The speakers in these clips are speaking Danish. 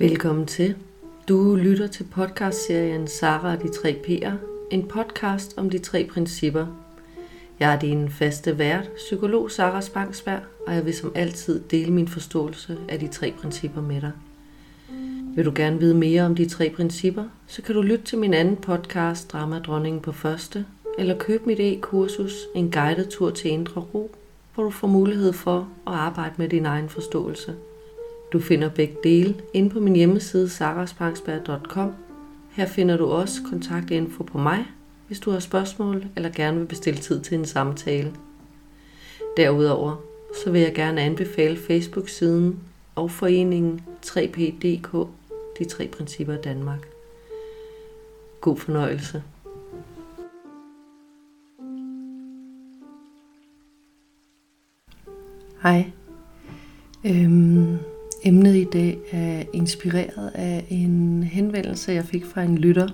Velkommen til. Du lytter til podcastserien Sara og de tre P'er, en podcast om de tre principper. Jeg er din faste vært, psykolog Sara Spangsberg, og jeg vil som altid dele min forståelse af de tre principper med dig. Vil du gerne vide mere om de tre principper, så kan du lytte til min anden podcast, Drama Dronningen på første, eller købe mit e-kursus, En guided tur til indre ro, hvor du får mulighed for at arbejde med din egen forståelse. Du finder begge dele inde på min hjemmeside sarasparksberg.com. Her finder du også kontaktinfo på mig, hvis du har spørgsmål eller gerne vil bestille tid til en samtale. Derudover så vil jeg gerne anbefale Facebook-siden og foreningen 3PDK, de tre principper i Danmark. God fornøjelse. Hej. Øhm, emnet i dag er inspireret af en henvendelse, jeg fik fra en lytter.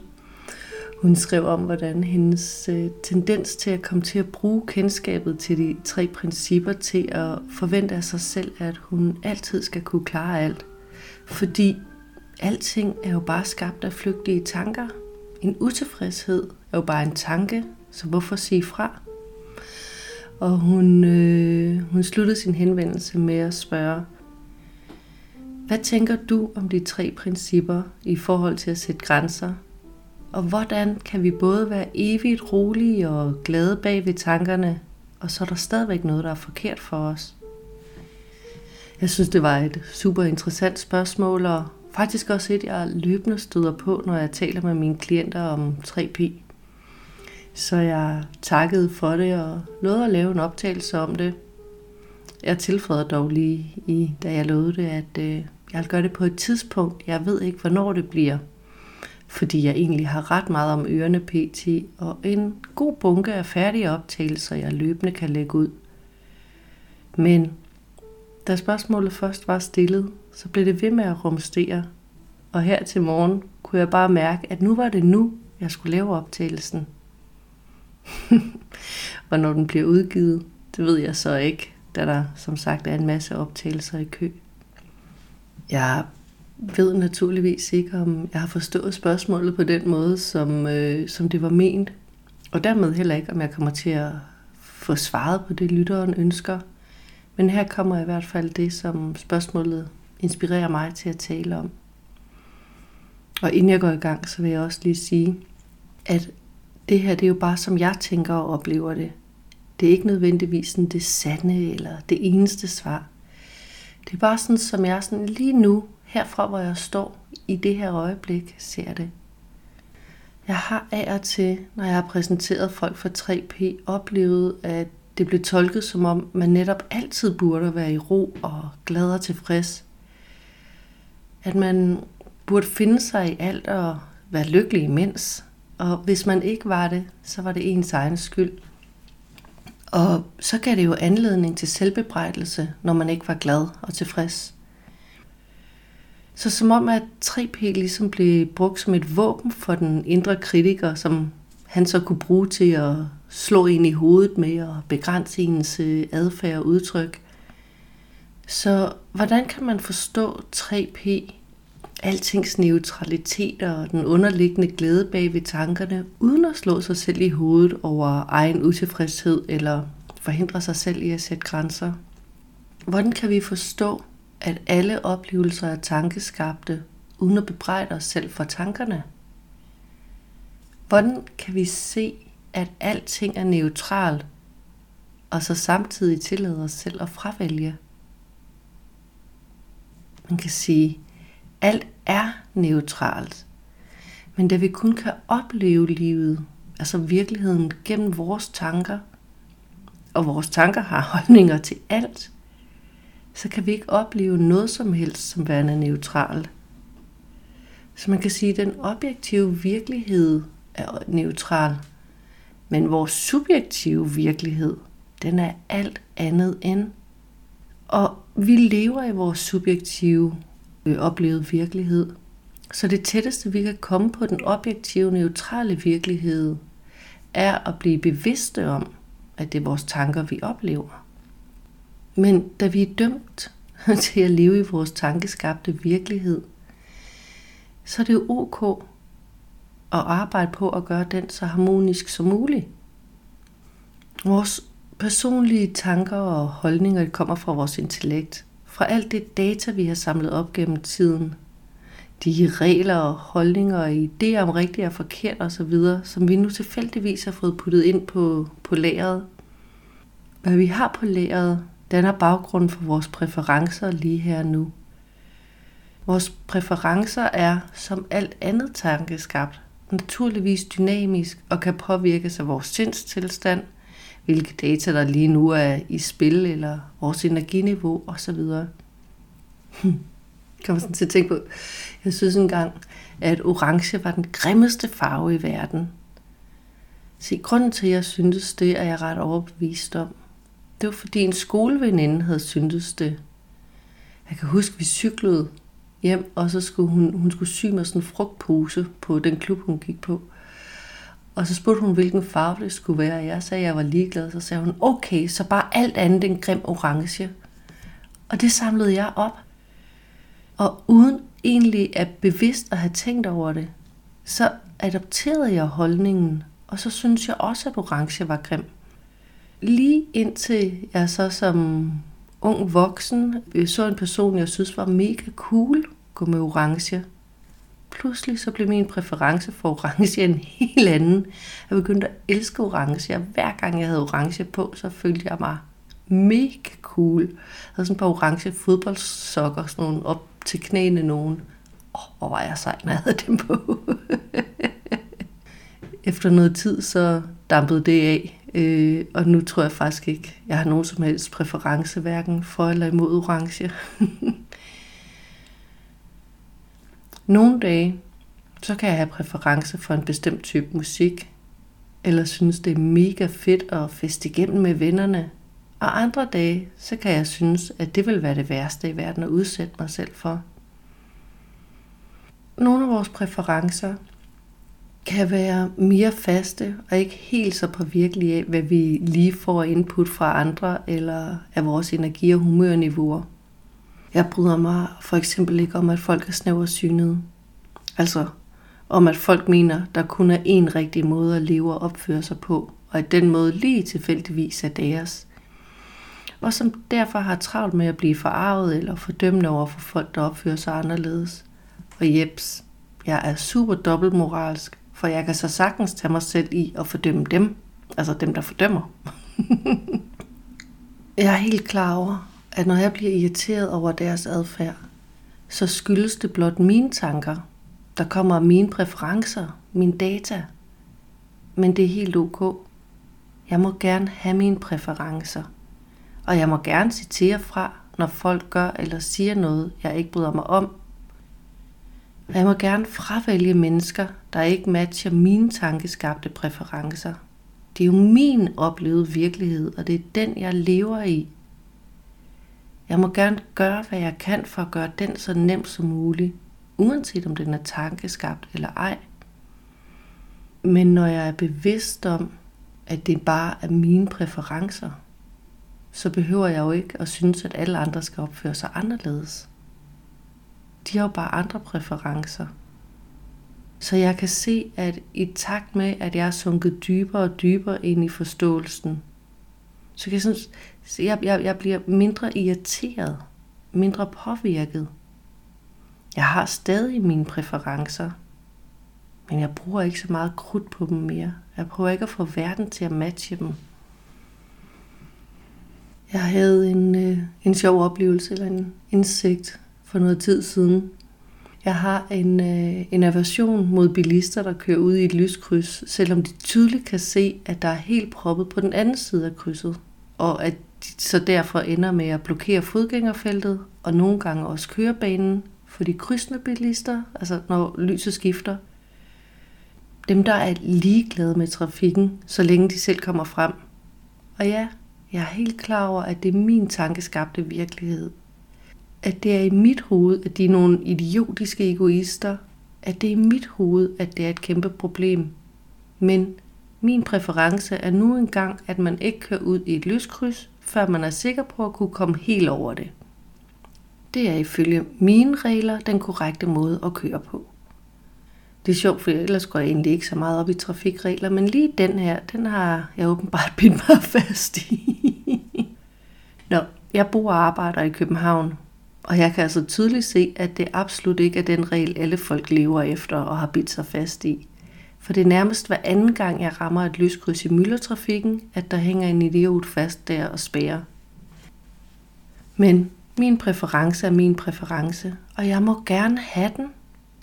Hun skrev om, hvordan hendes øh, tendens til at komme til at bruge kendskabet til de tre principper til at forvente af sig selv, at hun altid skal kunne klare alt. Fordi alting er jo bare skabt af flygtige tanker. En utilfredshed er jo bare en tanke, så hvorfor sige fra? Og hun, øh, hun sluttede sin henvendelse med at spørge, hvad tænker du om de tre principper i forhold til at sætte grænser? Og hvordan kan vi både være evigt rolige og glade bag ved tankerne, og så er der stadigvæk noget, der er forkert for os? Jeg synes, det var et super interessant spørgsmål, og faktisk også et, jeg løbende støder på, når jeg taler med mine klienter om 3P. Så jeg takkede for det og lovede at lave en optagelse om det. Jeg tilføjede dog lige, i, da jeg lovede det, at øh, jeg vil gøre det på et tidspunkt. Jeg ved ikke, hvornår det bliver. Fordi jeg egentlig har ret meget om ørerne pt. Og en god bunke af færdige optagelser, jeg løbende kan lægge ud. Men da spørgsmålet først var stillet, så blev det ved med at rumstere. Og her til morgen kunne jeg bare mærke, at nu var det nu, jeg skulle lave optagelsen. Hvornår den bliver udgivet, det ved jeg så ikke, da der som sagt er en masse optagelser i kø. Jeg ved naturligvis ikke, om jeg har forstået spørgsmålet på den måde, som, øh, som det var ment. Og dermed heller ikke, om jeg kommer til at få svaret på det, lytteren ønsker. Men her kommer i hvert fald det, som spørgsmålet inspirerer mig til at tale om. Og inden jeg går i gang, så vil jeg også lige sige, at det her det er jo bare, som jeg tænker og oplever det. Det er ikke nødvendigvis sådan det sande eller det eneste svar. Det er bare sådan, som jeg sådan lige nu, herfra hvor jeg står i det her øjeblik, ser det. Jeg har af og til, når jeg har præsenteret folk for 3P, oplevet, at det blev tolket som om, man netop altid burde være i ro og glad og tilfreds. At man burde finde sig i alt og være lykkelig imens. Og hvis man ikke var det, så var det ens egen skyld. Og så gav det jo anledning til selvbebrejdelse, når man ikke var glad og tilfreds. Så som om, at 3P ligesom blev brugt som et våben for den indre kritiker, som han så kunne bruge til at slå ind i hovedet med og begrænse ens øh, adfærd og udtryk. Så hvordan kan man forstå 3P, altings neutralitet og den underliggende glæde bag ved tankerne, uden at slå sig selv i hovedet over egen utilfredshed eller forhindre sig selv i at sætte grænser? Hvordan kan vi forstå, at alle oplevelser er tankeskabte, uden at bebrejde os selv for tankerne? Hvordan kan vi se, at alting er neutralt, og så samtidig tillade os selv at fravælge? Man kan sige, alt er neutralt, men da vi kun kan opleve livet, altså virkeligheden gennem vores tanker, og vores tanker har holdninger til alt, så kan vi ikke opleve noget som helst som værende neutralt. Så man kan sige, at den objektive virkelighed er neutral, men vores subjektive virkelighed, den er alt andet end. Og vi lever i vores subjektive øh, oplevet virkelighed. Så det tætteste, vi kan komme på den objektive, neutrale virkelighed, er at blive bevidste om, at det er vores tanker, vi oplever. Men da vi er dømt til at leve i vores tankeskabte virkelighed, så er det jo ok at arbejde på at gøre den så harmonisk som muligt. Vores personlige tanker og holdninger kommer fra vores intellekt, fra alt det data, vi har samlet op gennem tiden. De regler og holdninger og idéer om rigtigt og forkert osv., som vi nu tilfældigvis har fået puttet ind på, på lageret. Hvad vi har på lageret, danner baggrunden for vores præferencer lige her nu. Vores præferencer er, som alt andet tankeskabt, naturligvis dynamisk og kan påvirkes af vores sindstilstand, hvilke data der lige nu er i spil, eller vores energiniveau osv. Hm. Kan sådan til at tænke på. Jeg synes engang, at orange var den grimmeste farve i verden. Se, grunden til, at jeg syntes det, er jeg ret overbevist om. Det var fordi en skoleveninde havde syntes det. Jeg kan huske, at vi cyklede hjem, og så skulle hun, hun skulle sy mig sådan en frugtpose på den klub, hun gik på. Og så spurgte hun, hvilken farve det skulle være. Jeg sagde, at jeg var ligeglad. Så sagde hun, okay, så bare alt andet end grim orange. Og det samlede jeg op. Og uden egentlig at bevidst at have tænkt over det, så adopterede jeg holdningen. Og så synes jeg også, at orange var grim. Lige indtil jeg så som ung voksen øh, så en person, jeg synes var mega cool, gå med orange. Pludselig så blev min præference for orange en helt anden. Jeg begyndte at elske orange, og hver gang jeg havde orange på, så følte jeg mig mega cool. Jeg havde sådan et par orange fodboldsokker, sådan nogle op til knæene nogen. Åh, hvor var jeg sej, når jeg havde dem på. Efter noget tid, så dampede det af. Øh, og nu tror jeg faktisk ikke, jeg har nogen som helst præference, hverken for eller imod orange. Nogle dage, så kan jeg have præference for en bestemt type musik, eller synes, det er mega fedt at feste igennem med vennerne. Og andre dage, så kan jeg synes, at det vil være det værste i verden at udsætte mig selv for. Nogle af vores præferencer kan være mere faste og ikke helt så påvirkelige af, hvad vi lige får input fra andre eller af vores energi- og humørniveauer. Jeg bryder mig for eksempel ikke om, at folk er snæversynede. Altså om, at folk mener, der kun er én rigtig måde at leve og opføre sig på, og at den måde lige tilfældigvis er deres. Og som derfor har travlt med at blive forarvet eller fordømmende over for folk, der opfører sig anderledes. Og jeps, jeg er super dobbeltmoralsk, for jeg kan så sagtens tage mig selv i at fordømme dem. Altså dem, der fordømmer. jeg er helt klar over, at når jeg bliver irriteret over deres adfærd, så skyldes det blot mine tanker, der kommer mine præferencer, mine data. Men det er helt ok. Jeg må gerne have mine præferencer. Og jeg må gerne citere fra, når folk gør eller siger noget, jeg ikke bryder mig om. Og jeg må gerne fravælge mennesker, der ikke matcher mine tankeskabte præferencer. Det er jo min oplevede virkelighed, og det er den, jeg lever i. Jeg må gerne gøre, hvad jeg kan for at gøre den så nem som muligt, uanset om den er tankeskabt eller ej. Men når jeg er bevidst om, at det bare er mine præferencer, så behøver jeg jo ikke at synes, at alle andre skal opføre sig anderledes. De har jo bare andre præferencer. Så jeg kan se, at i takt med, at jeg er sunket dybere og dybere ind i forståelsen, så kan jeg synes, jeg, jeg, jeg bliver mindre irriteret, mindre påvirket. Jeg har stadig mine præferencer, men jeg bruger ikke så meget krudt på dem mere. Jeg prøver ikke at få verden til at matche dem. Jeg havde en, øh, en sjov oplevelse eller en indsigt for noget tid siden. Jeg har en, øh, en aversion mod bilister, der kører ud i et lyskryds, selvom de tydeligt kan se, at der er helt proppet på den anden side af krydset, og at de så derfor ender med at blokere fodgængerfeltet, og nogle gange også kørebanen for de krydsende bilister, altså når lyset skifter. Dem, der er ligeglade med trafikken, så længe de selv kommer frem. Og ja, jeg er helt klar over, at det er min tankeskabte virkelighed. At det er i mit hoved, at de er nogle idiotiske egoister. At det er i mit hoved, at det er et kæmpe problem. Men min præference er nu engang, at man ikke kører ud i et lyskryds, før man er sikker på at kunne komme helt over det. Det er ifølge mine regler den korrekte måde at køre på. Det er sjovt, for ellers går jeg egentlig ikke så meget op i trafikregler, men lige den her, den har jeg åbenbart bidt mig fast i. Nå, jeg bor og arbejder i København, og jeg kan altså tydeligt se, at det absolut ikke er den regel, alle folk lever efter og har bidt sig fast i. For det er nærmest hver anden gang, jeg rammer et lyskryds i myldretrafikken, at der hænger en idiot fast der og spærer. Men min præference er min præference, og jeg må gerne have den,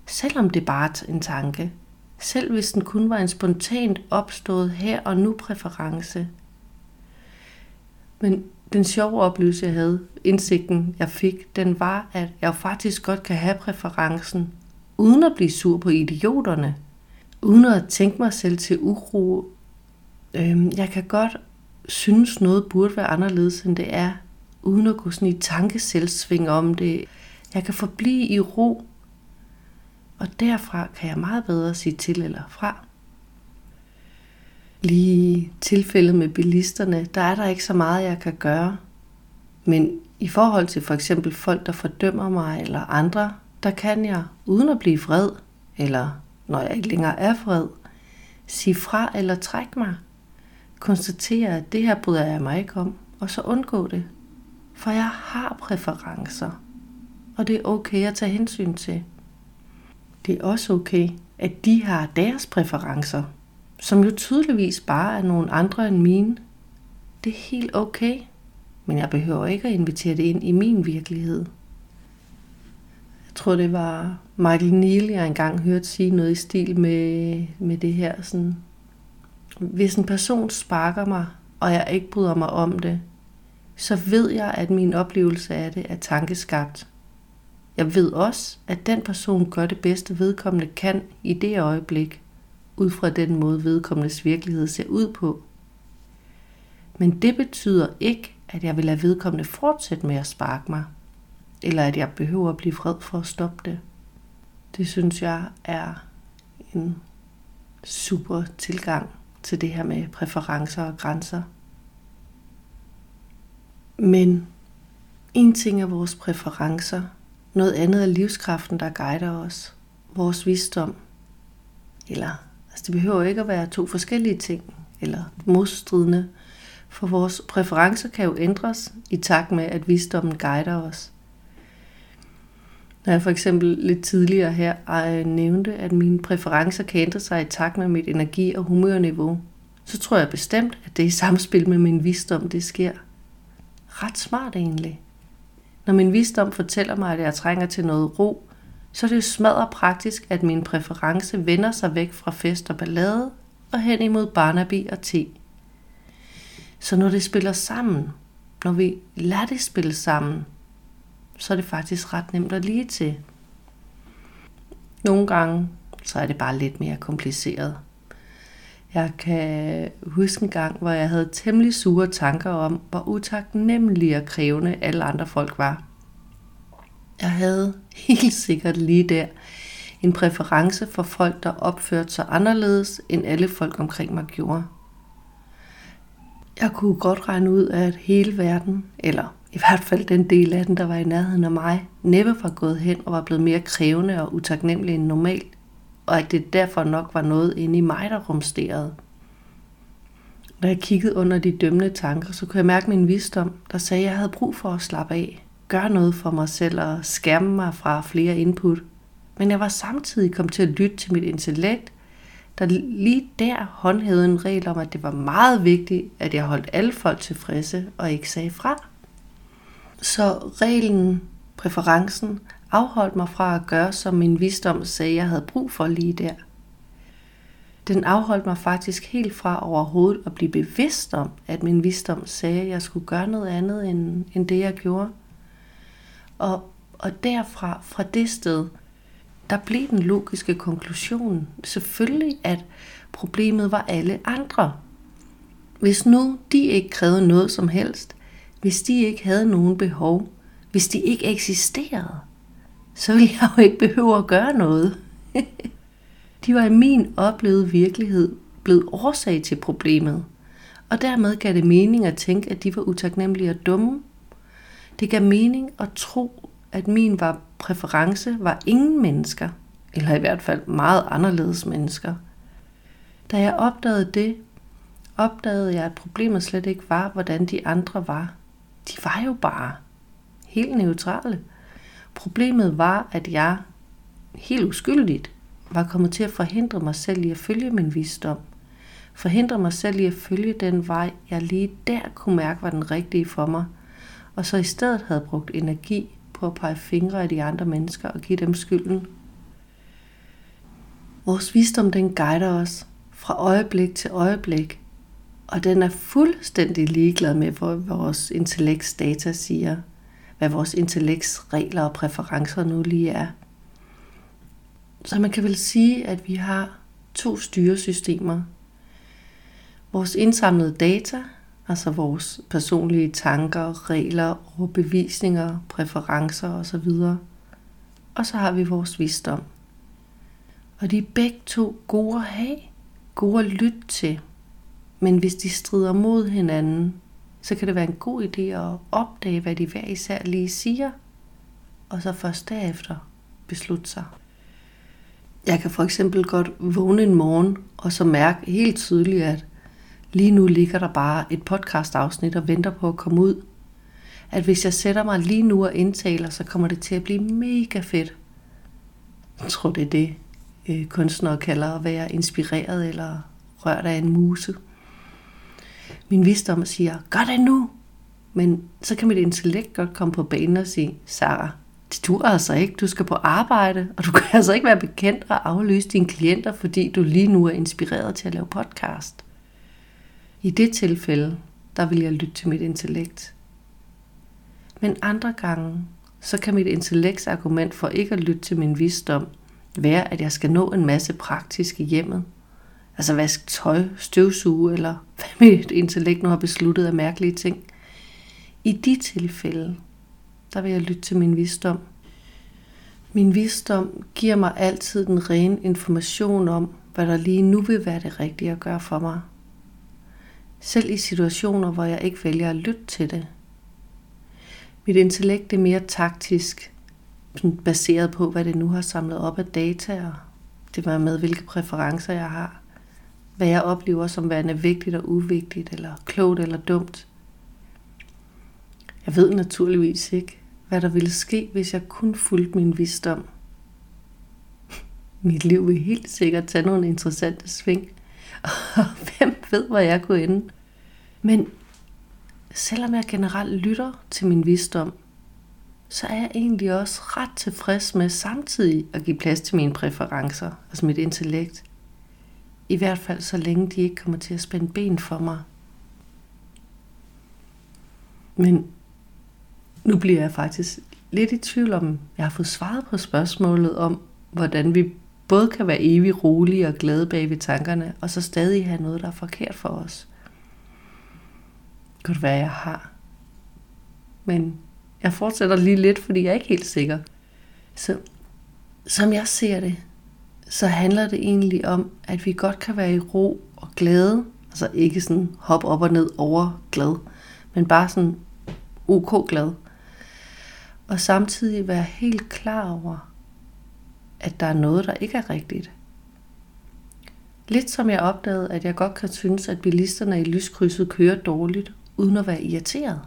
selvom det bare er en tanke. Selv hvis den kun var en spontant opstået her og nu præference. Men den sjove oplevelse, jeg havde, indsigten jeg fik, den var, at jeg faktisk godt kan have præferencen, uden at blive sur på idioterne, uden at tænke mig selv til uro. Øhm, jeg kan godt synes, noget burde være anderledes, end det er, uden at gå sådan i tankeselvsving om det. Jeg kan forblive i ro, og derfra kan jeg meget bedre sige til eller fra. Lige tilfældet med bilisterne, der er der ikke så meget, jeg kan gøre. Men i forhold til for eksempel folk, der fordømmer mig eller andre, der kan jeg, uden at blive vred, eller når jeg ikke længere er vred, sige fra eller trække mig. Konstatere, at det her bryder jeg mig ikke om, og så undgå det. For jeg har præferencer, og det er okay at tage hensyn til. Det er også okay, at de har deres præferencer, som jo tydeligvis bare er nogle andre end mine. Det er helt okay, men jeg behøver ikke at invitere det ind i min virkelighed. Jeg tror, det var Michael Neal, jeg engang hørte sige noget i stil med, med det her. Sådan, hvis en person sparker mig, og jeg ikke bryder mig om det, så ved jeg, at min oplevelse af det er tankeskabt. Jeg ved også, at den person gør det bedste vedkommende kan i det øjeblik, ud fra den måde vedkommendes virkelighed ser ud på. Men det betyder ikke, at jeg vil lade vedkommende fortsætte med at sparke mig, eller at jeg behøver at blive vred for at stoppe det. Det synes jeg er en super tilgang til det her med præferencer og grænser. Men en ting er vores præferencer, noget andet er livskraften, der guider os. Vores visdom. Eller, altså det behøver ikke at være to forskellige ting, eller modstridende. For vores præferencer kan jo ændres i takt med, at visdommen guider os. Når jeg for eksempel lidt tidligere her øh, nævnte, at mine præferencer kan ændre sig i takt med mit energi- og humørniveau, så tror jeg bestemt, at det er i samspil med min visdom, det sker. Ret smart egentlig. Når min visdom fortæller mig, at jeg trænger til noget ro, så er det jo smadret praktisk, at min præference vender sig væk fra fest og ballade og hen imod Barnaby og te. Så når det spiller sammen, når vi lader det spille sammen, så er det faktisk ret nemt at lige til. Nogle gange, så er det bare lidt mere kompliceret. Jeg kan huske en gang, hvor jeg havde temmelig sure tanker om, hvor utaknemmelig og krævende alle andre folk var. Jeg havde helt sikkert lige der en præference for folk, der opførte sig anderledes, end alle folk omkring mig gjorde. Jeg kunne godt regne ud, at hele verden, eller i hvert fald den del af den, der var i nærheden af mig, næppe var gået hen og var blevet mere krævende og utaknemmelig end normalt og at det derfor nok var noget inde i mig, der rumsterede. Når jeg kiggede under de dømmende tanker, så kunne jeg mærke min visdom, der sagde, at jeg havde brug for at slappe af, gøre noget for mig selv og skærme mig fra flere input. Men jeg var samtidig kommet til at lytte til mit intellekt, der lige der håndhævede en regel om, at det var meget vigtigt, at jeg holdt alle folk tilfredse og ikke sagde fra. Så reglen, præferencen, afholdt mig fra at gøre, som min visdom sagde, jeg havde brug for lige der. Den afholdt mig faktisk helt fra overhovedet at blive bevidst om, at min visdom sagde, at jeg skulle gøre noget andet end, end det, jeg gjorde. Og, og derfra, fra det sted, der blev den logiske konklusion selvfølgelig, at problemet var alle andre. Hvis nu de ikke krævede noget som helst, hvis de ikke havde nogen behov, hvis de ikke eksisterede, så ville jeg jo ikke behøve at gøre noget. De var i min oplevede virkelighed blevet årsag til problemet, og dermed gav det mening at tænke, at de var utaknemmelige og dumme. Det gav mening at tro, at min var præference var ingen mennesker, eller i hvert fald meget anderledes mennesker. Da jeg opdagede det, opdagede jeg, at problemet slet ikke var, hvordan de andre var. De var jo bare helt neutrale. Problemet var, at jeg helt uskyldigt var kommet til at forhindre mig selv i at følge min visdom. Forhindre mig selv i at følge den vej, jeg lige der kunne mærke var den rigtige for mig. Og så i stedet havde brugt energi på at pege fingre af de andre mennesker og give dem skylden. Vores visdom den guider os fra øjeblik til øjeblik, og den er fuldstændig ligeglad med, hvad vores intellekts data siger, hvad vores intellekts regler og præferencer nu lige er. Så man kan vel sige, at vi har to styresystemer. Vores indsamlede data, altså vores personlige tanker, regler, overbevisninger, præferencer osv. Og så har vi vores visdom. Og de er begge to gode at have, gode at lytte til. Men hvis de strider mod hinanden, så kan det være en god idé at opdage, hvad de hver især lige siger, og så først derefter beslutte sig. Jeg kan for eksempel godt vågne en morgen og så mærke helt tydeligt, at lige nu ligger der bare et podcast-afsnit og venter på at komme ud. At hvis jeg sætter mig lige nu og indtaler, så kommer det til at blive mega fedt. Jeg tror, det er det, øh, kunstnere kalder at være inspireret eller rørt af en muse. Min visdom siger, gør det nu! Men så kan mit intellekt godt komme på banen og sige, Sarah, det dur altså ikke. Du skal på arbejde, og du kan altså ikke være bekendt og aflyse dine klienter, fordi du lige nu er inspireret til at lave podcast. I det tilfælde, der vil jeg lytte til mit intellekt. Men andre gange, så kan mit intellekts argument for ikke at lytte til min visdom være, at jeg skal nå en masse praktisk i hjemmet. Altså vaske tøj, støvsuge, eller hvad mit intellekt nu har besluttet af mærkelige ting. I de tilfælde, der vil jeg lytte til min visdom. Min visdom giver mig altid den rene information om, hvad der lige nu vil være det rigtige at gøre for mig. Selv i situationer, hvor jeg ikke vælger at lytte til det. Mit intellekt er mere taktisk, baseret på, hvad det nu har samlet op af data, og det var med, hvilke præferencer jeg har. Hvad jeg oplever som værende vigtigt og uvigtigt, eller klogt eller dumt. Jeg ved naturligvis ikke, hvad der ville ske, hvis jeg kun fulgte min visdom. Mit liv vil helt sikkert tage nogle interessante sving, og hvem ved, hvor jeg kunne ende. Men selvom jeg generelt lytter til min visdom, så er jeg egentlig også ret tilfreds med samtidig at give plads til mine præferencer, altså mit intellekt. I hvert fald så længe de ikke kommer til at spænde ben for mig. Men nu bliver jeg faktisk lidt i tvivl om, jeg har fået svaret på spørgsmålet om, hvordan vi både kan være evig rolige og glade bag ved tankerne, og så stadig have noget, der er forkert for os. Godt være, jeg har. Men jeg fortsætter lige lidt, fordi jeg er ikke helt sikker. Så som jeg ser det, så handler det egentlig om, at vi godt kan være i ro og glade. Altså ikke sådan hop op og ned over glad, men bare sådan ok glad og samtidig være helt klar over, at der er noget, der ikke er rigtigt. Lidt som jeg opdagede, at jeg godt kan synes, at bilisterne i lyskrydset kører dårligt, uden at være irriteret.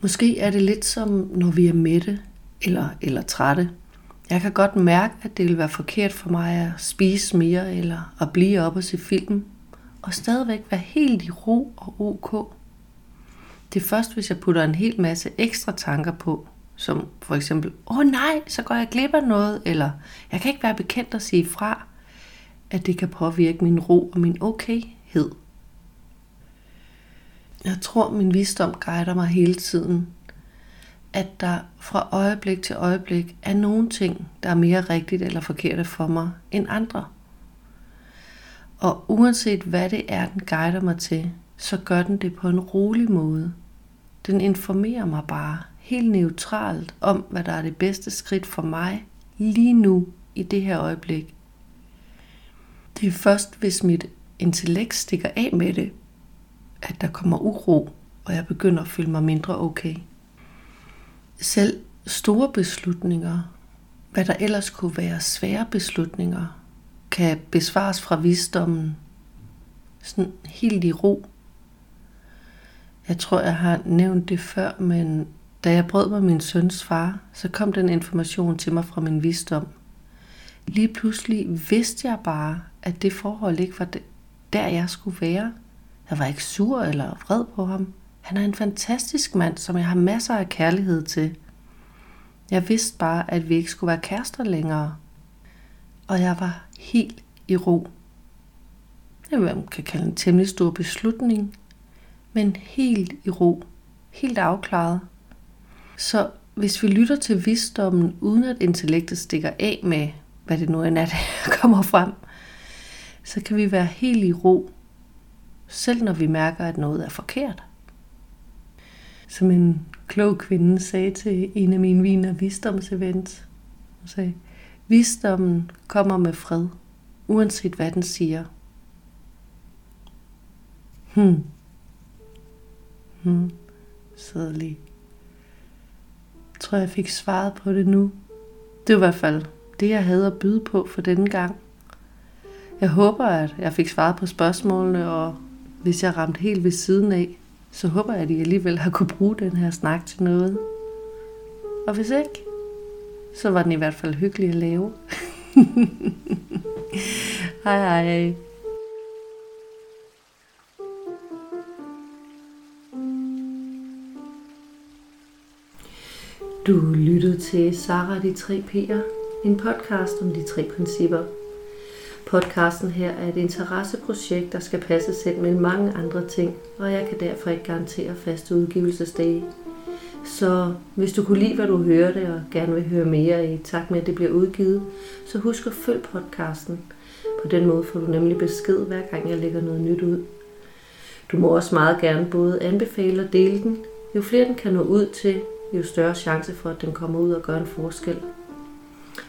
Måske er det lidt som, når vi er mætte eller, eller trætte. Jeg kan godt mærke, at det vil være forkert for mig at spise mere eller at blive op og se film, og stadigvæk være helt i ro og ok. Det er først, hvis jeg putter en hel masse ekstra tanker på, som for eksempel, åh oh, nej, så går jeg glip af noget, eller jeg kan ikke være bekendt at sige fra, at det kan påvirke min ro og min okayhed. Jeg tror, min visdom guider mig hele tiden, at der fra øjeblik til øjeblik er nogle ting, der er mere rigtigt eller forkerte for mig end andre. Og uanset hvad det er, den guider mig til, så gør den det på en rolig måde. Den informerer mig bare helt neutralt om, hvad der er det bedste skridt for mig lige nu i det her øjeblik. Det er først, hvis mit intellekt stikker af med det, at der kommer uro, og jeg begynder at føle mig mindre okay. Selv store beslutninger, hvad der ellers kunne være svære beslutninger, kan besvares fra visdommen, sådan helt i ro. Jeg tror, jeg har nævnt det før, men da jeg brød med min søns far, så kom den information til mig fra min visdom. Lige pludselig vidste jeg bare, at det forhold ikke var der, jeg skulle være. Jeg var ikke sur eller vred på ham. Han er en fantastisk mand, som jeg har masser af kærlighed til. Jeg vidste bare, at vi ikke skulle være kærester længere. Og jeg var helt i ro. Det man kan kalde en temmelig stor beslutning, men helt i ro, helt afklaret. Så hvis vi lytter til visdommen, uden at intellektet stikker af med, hvad det nu end er, der kommer frem, så kan vi være helt i ro, selv når vi mærker, at noget er forkert. Som en klog kvinde sagde til en af mine viner visdomsevents, hun sagde, visdommen kommer med fred, uanset hvad den siger. Hmm. Hmm. Så lige. Jeg tror, jeg fik svaret på det nu. Det var i hvert fald det, jeg havde at byde på for denne gang. Jeg håber, at jeg fik svaret på spørgsmålene, og hvis jeg ramte helt ved siden af, så håber jeg, at I alligevel har kunne bruge den her snak til noget. Og hvis ikke, så var den i hvert fald hyggelig at lave. hej hej. Du lyttede til Sara de tre P'er, en podcast om de tre principper. Podcasten her er et interesseprojekt, der skal passe selv med mange andre ting, og jeg kan derfor ikke garantere faste udgivelsesdage. Så hvis du kunne lide, hvad du hørte, og gerne vil høre mere i takt med, at det bliver udgivet, så husk at følge podcasten. På den måde får du nemlig besked, hver gang jeg lægger noget nyt ud. Du må også meget gerne både anbefale og dele den. Jo flere den kan nå ud til, jo større chance for, at den kommer ud og gør en forskel.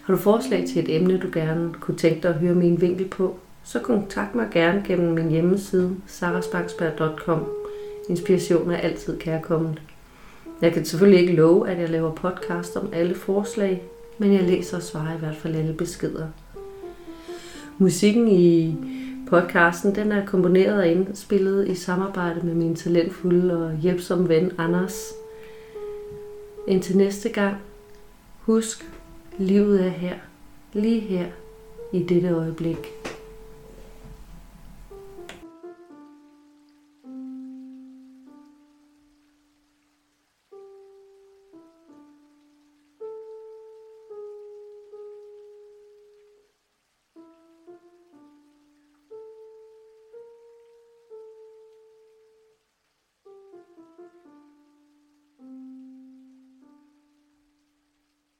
Har du forslag til et emne, du gerne kunne tænke dig at høre min vinkel på, så kontakt mig gerne gennem min hjemmeside sarasbangsberg.com. Inspiration er altid kærkommet. Jeg kan selvfølgelig ikke love, at jeg laver podcast om alle forslag, men jeg læser og svarer i hvert fald alle beskeder. Musikken i podcasten den er komponeret og indspillet i samarbejde med min talentfulde og hjælpsomme ven Anders. Indtil næste gang, husk, livet er her, lige her, i dette øjeblik.